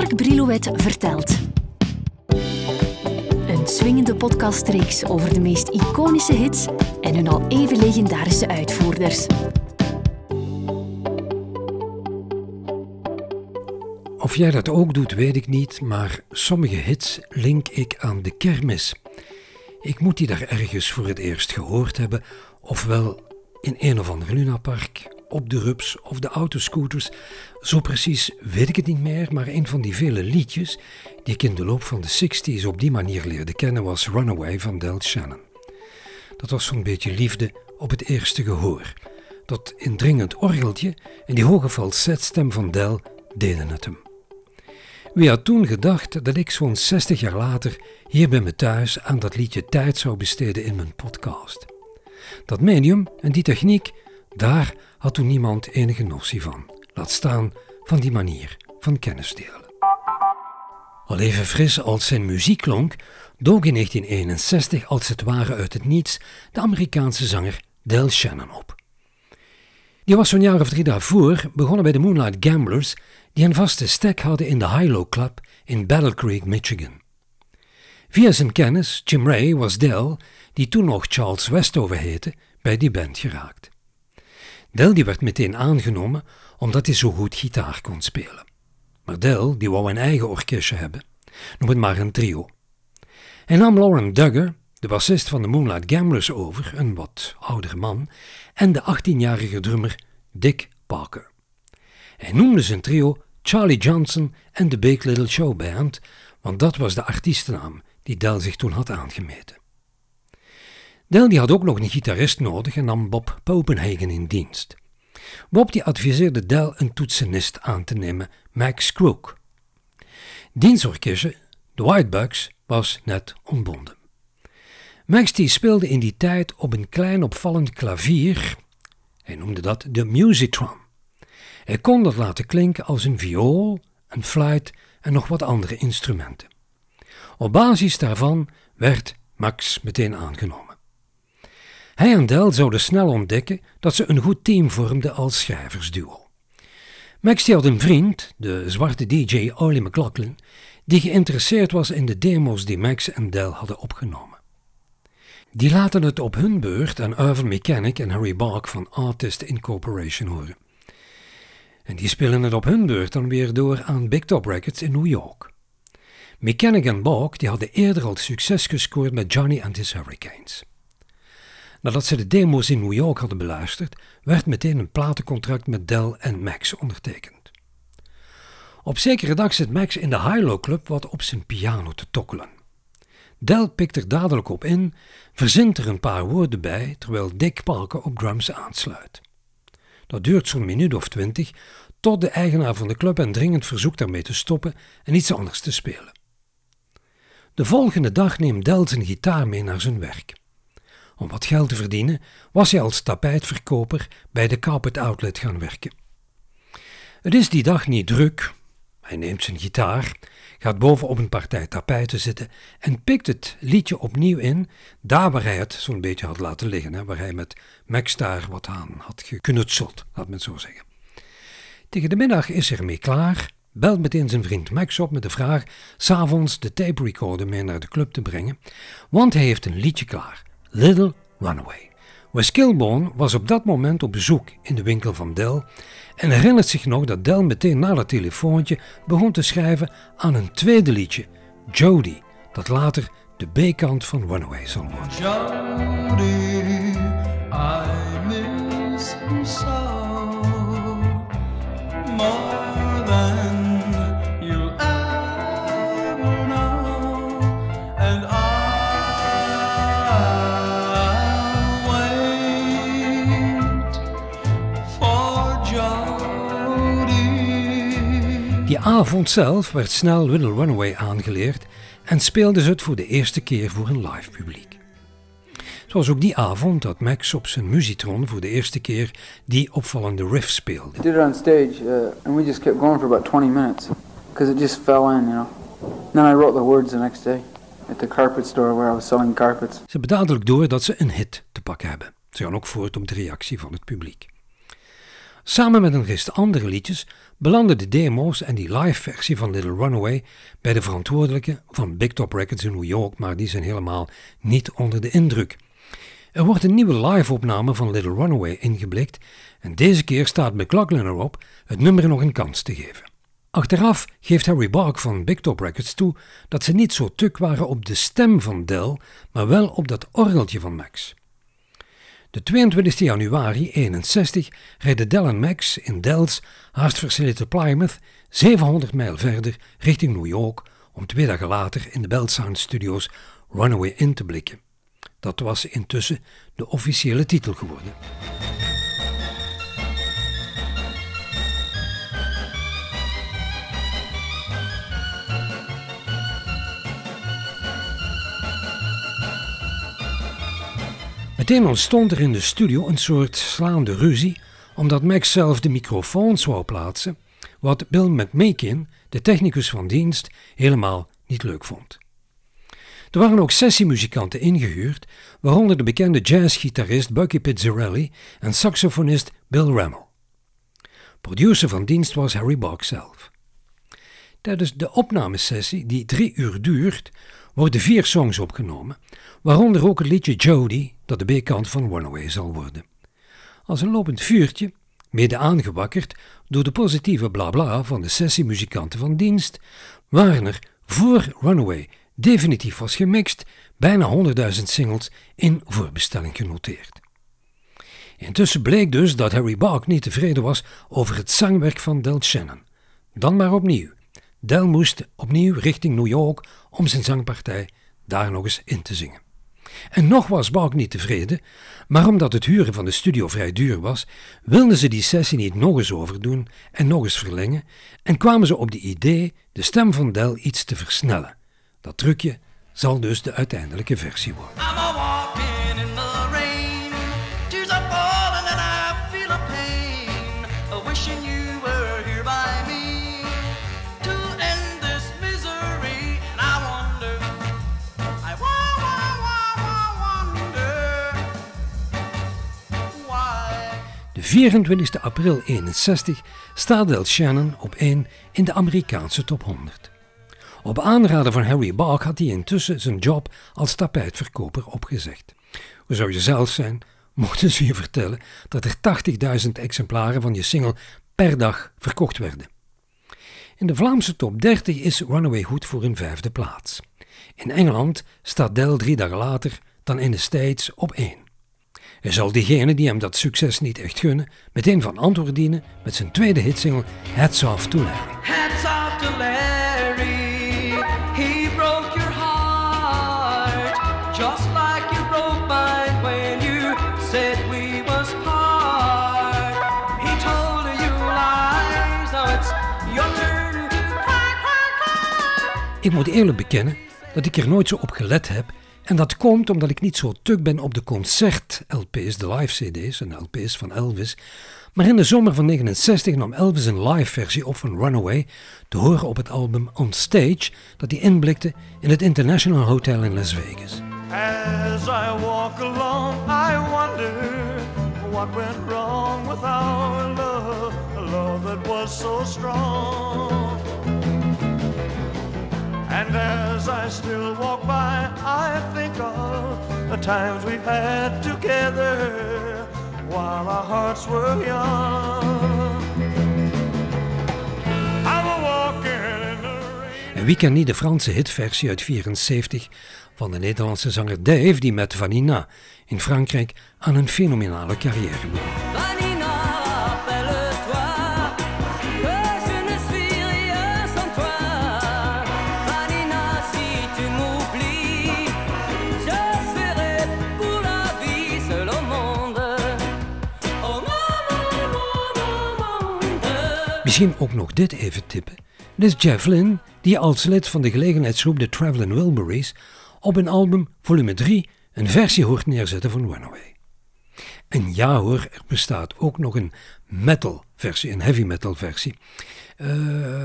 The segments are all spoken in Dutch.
Mark Brilouet vertelt. Een swingende podcastreeks over de meest iconische hits en hun al even legendarische uitvoerders. Of jij dat ook doet, weet ik niet, maar sommige hits link ik aan de kermis. Ik moet die daar ergens voor het eerst gehoord hebben, ofwel in een of ander lunapark, op de rups of de autoscooters. Zo precies weet ik het niet meer, maar een van die vele liedjes die ik in de loop van de 60s op die manier leerde kennen was Runaway van Del Shannon. Dat was zo'n beetje liefde op het eerste gehoor. Dat indringend orgeltje en die hoge falsetstem van Del deden het hem. Wie had toen gedacht dat ik zo'n 60 jaar later hier bij me thuis aan dat liedje tijd zou besteden in mijn podcast? Dat medium en die techniek, daar had toen niemand enige notie van. Laat staan van die manier van kennis delen. Al even fris als zijn muziek klonk, dook in 1961 als het ware uit het niets de Amerikaanse zanger Del Shannon op. Die was zo'n jaar of drie daarvoor begonnen bij de Moonlight Gamblers, die een vaste stek hadden in de Hilo Club in Battle Creek, Michigan. Via zijn kennis, Jim Ray, was Del, die toen nog Charles Westover heette, bij die band geraakt. Del die werd meteen aangenomen omdat hij zo goed gitaar kon spelen. Maar Del die wou een eigen orkestje hebben, noem het maar een trio. Hij nam Lauren Duggar, de bassist van de Moonlight Gamblers, over, een wat oudere man, en de 18-jarige drummer Dick Parker. Hij noemde zijn trio Charlie Johnson en de Big Little Show Band, want dat was de artiestennaam die Del zich toen had aangemeten. Del die had ook nog een gitarist nodig en nam Bob Popenhagen in dienst. Bob die adviseerde Del een toetsenist aan te nemen, Max Crook. Dienstorkestje, de Whitebugs, was net ontbonden. Max die speelde in die tijd op een klein opvallend klavier. Hij noemde dat de Musitron. Hij kon dat laten klinken als een viool, een fluit en nog wat andere instrumenten. Op basis daarvan werd Max meteen aangenomen. Hij en Del zouden snel ontdekken dat ze een goed team vormden als schrijversduo. Max die had een vriend, de zwarte DJ Ollie McLaughlin, die geïnteresseerd was in de demo's die Max en Del hadden opgenomen. Die laten het op hun beurt aan Irvin Mechanic en Harry Bark van Artist Incorporation horen. En die spelen het op hun beurt dan weer door aan Big Top Records in New York. Mechanic en Bark die hadden eerder al succes gescoord met Johnny and His Hurricanes. Nadat ze de demo's in New York hadden beluisterd, werd meteen een platencontract met Dell en Max ondertekend. Op zekere dag zit Max in de Hilo Club wat op zijn piano te tokkelen. Dell pikt er dadelijk op in, verzint er een paar woorden bij, terwijl Dick Parker op drums aansluit. Dat duurt zo'n minuut of twintig, tot de eigenaar van de club hen dringend verzoekt daarmee te stoppen en iets anders te spelen. De volgende dag neemt Del zijn gitaar mee naar zijn werk. Om wat geld te verdienen was hij als tapijtverkoper bij de Carpet Outlet gaan werken. Het is die dag niet druk. Hij neemt zijn gitaar, gaat boven op een partij tapijten zitten en pikt het liedje opnieuw in, daar waar hij het zo'n beetje had laten liggen, hè, waar hij met Max daar wat aan had geknutseld, laat me het zo zeggen. Tegen de middag is er mee klaar, belt meteen zijn vriend Max op met de vraag s'avonds de tape recorder mee naar de club te brengen, want hij heeft een liedje klaar. Little Runaway. Wes Kilborn was op dat moment op bezoek in de winkel van Dell en herinnert zich nog dat Dell meteen na dat telefoontje begon te schrijven aan een tweede liedje, Jody, dat later de B-kant van Runaway zal worden. Jody, avond zelf werd snel Little Runaway aangeleerd en speelde ze het voor de eerste keer voor een live publiek. Zoals ook die avond dat Max op zijn Musitron voor de eerste keer die opvallende riff speelde. We did it on stage uh, and we just kept going for about 20 minutes because it just fell in, you know. then I wrote the words the next day at the carpet store where I was selling carpets. Ze hebben dadelijk door dat ze een hit te pakken hebben. Ze gaan ook voort op de reactie van het publiek. Samen met een rest andere liedjes belanden de demo's en die live-versie van Little Runaway bij de verantwoordelijke van Big Top Records in New York, maar die zijn helemaal niet onder de indruk. Er wordt een nieuwe live-opname van Little Runaway ingeblikt en deze keer staat McLaughlin erop het nummer nog een kans te geven. Achteraf geeft Harry Bark van Big Top Records toe dat ze niet zo tuk waren op de stem van Dell, maar wel op dat orgeltje van Max. De 22 januari 61 rijden Dell Max in Dell's hartversleten Plymouth 700 mijl verder richting New York om twee dagen later in de Bell Sound Studios Runaway in te blikken. Dat was intussen de officiële titel geworden. Meteen ontstond er in de studio een soort slaande ruzie, omdat Max zelf de microfoons wou plaatsen, wat Bill McMakin, de technicus van dienst, helemaal niet leuk vond. Er waren ook sessiemuzikanten ingehuurd, waaronder de bekende jazzgitarist Bucky Pizzarelli en saxofonist Bill Rammel. Producer van dienst was Harry Bach zelf. Tijdens de opnamesessie, die drie uur duurt, worden vier songs opgenomen, waaronder ook het liedje Jody, dat de B-kant van Runaway zal worden. Als een lopend vuurtje, mede aangewakkerd door de positieve blabla van de sessiemuzikanten van dienst, waren er voor Runaway definitief was gemixt bijna 100.000 singles in voorbestelling genoteerd. Intussen bleek dus dat Harry Bach niet tevreden was over het zangwerk van Del Shannon. Dan maar opnieuw. Del moest opnieuw richting New York om zijn zangpartij daar nog eens in te zingen. En nog was Bach niet tevreden, maar omdat het huren van de studio vrij duur was, wilden ze die sessie niet nog eens overdoen en nog eens verlengen en kwamen ze op de idee de stem van Del iets te versnellen. Dat trucje zal dus de uiteindelijke versie worden. 24 april 61 staat Del Shannon op 1 in de Amerikaanse top 100. Op aanraden van Harry Bach had hij intussen zijn job als tapijtverkoper opgezegd. Hoe zou je zelf zijn, mochten ze je vertellen dat er 80.000 exemplaren van je single per dag verkocht werden. In de Vlaamse top 30 is Runaway goed voor een vijfde plaats. In Engeland staat Del drie dagen later dan in de States op 1. Hij zal diegenen die hem dat succes niet echt gunnen, meteen van antwoord dienen met zijn tweede hitsingle Hats Off to Larry. Hats off to Larry, he broke your heart, just like you broke mine when you said we was part. He told you lies, now it's your turn to cry, cry, cry. Ik moet eerlijk bekennen dat ik er nooit zo op gelet heb en dat komt omdat ik niet zo tuk ben op de concert-LP's, de live-CD's en LP's van Elvis. Maar in de zomer van 69 nam Elvis een live-versie op van Runaway te horen op het album On Stage dat hij inblikte in het International Hotel in Las Vegas. As I walk along, I wonder what went wrong with our love, love that was so strong. And as I still walk by, I think of the times we've had together while our hearts were young. En wie kent niet de Franse hitversie uit 74 van de Nederlandse zanger Dave, die met Vanina in Frankrijk aan een fenomenale carrière begon. Misschien ook nog dit even tippen. Dit is Jeff Lynne, die als lid van de gelegenheidsgroep The Traveling Wilburys op een album volume 3 een versie hoort neerzetten van Runaway. En ja hoor, er bestaat ook nog een metal versie, een heavy metal versie. Uh,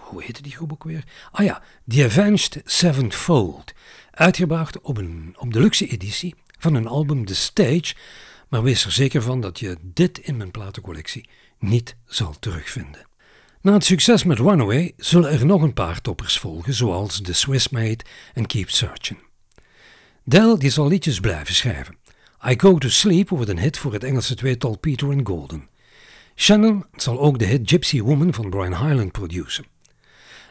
hoe heette die groep ook weer? Ah ja, The Avenged Sevenfold. Uitgebracht op, een, op de luxe editie van een album The Stage maar wees er zeker van dat je dit in mijn platencollectie niet zal terugvinden. Na het succes met Runaway zullen er nog een paar toppers volgen, zoals The Swiss Made en Keep Searching. Del die zal liedjes blijven schrijven. I Go to Sleep wordt een hit voor het Engelse tweetal Peter Golden. Shannon zal ook de hit Gypsy Woman van Brian Hyland produceren.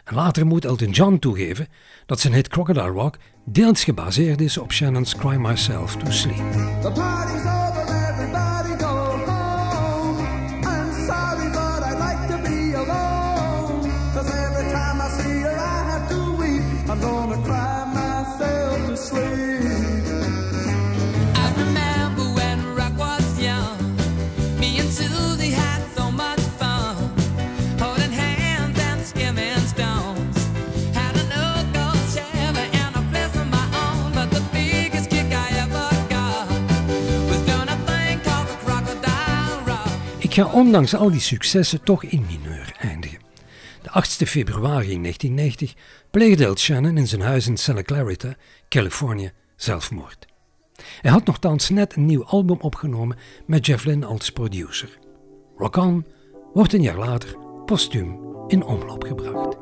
En later moet Elton John toegeven dat zijn hit Crocodile Rock deels gebaseerd is op Shannon's Cry Myself to Sleep. Ik ga ondanks al die successen toch in mineur eindigen. De 8 februari 1990 pleegde El Shannon in zijn huis in Santa Clarita, Californië, zelfmoord. Hij had nogthans net een nieuw album opgenomen met Jeff Lynne als producer. Rock On wordt een jaar later postuum in omloop gebracht.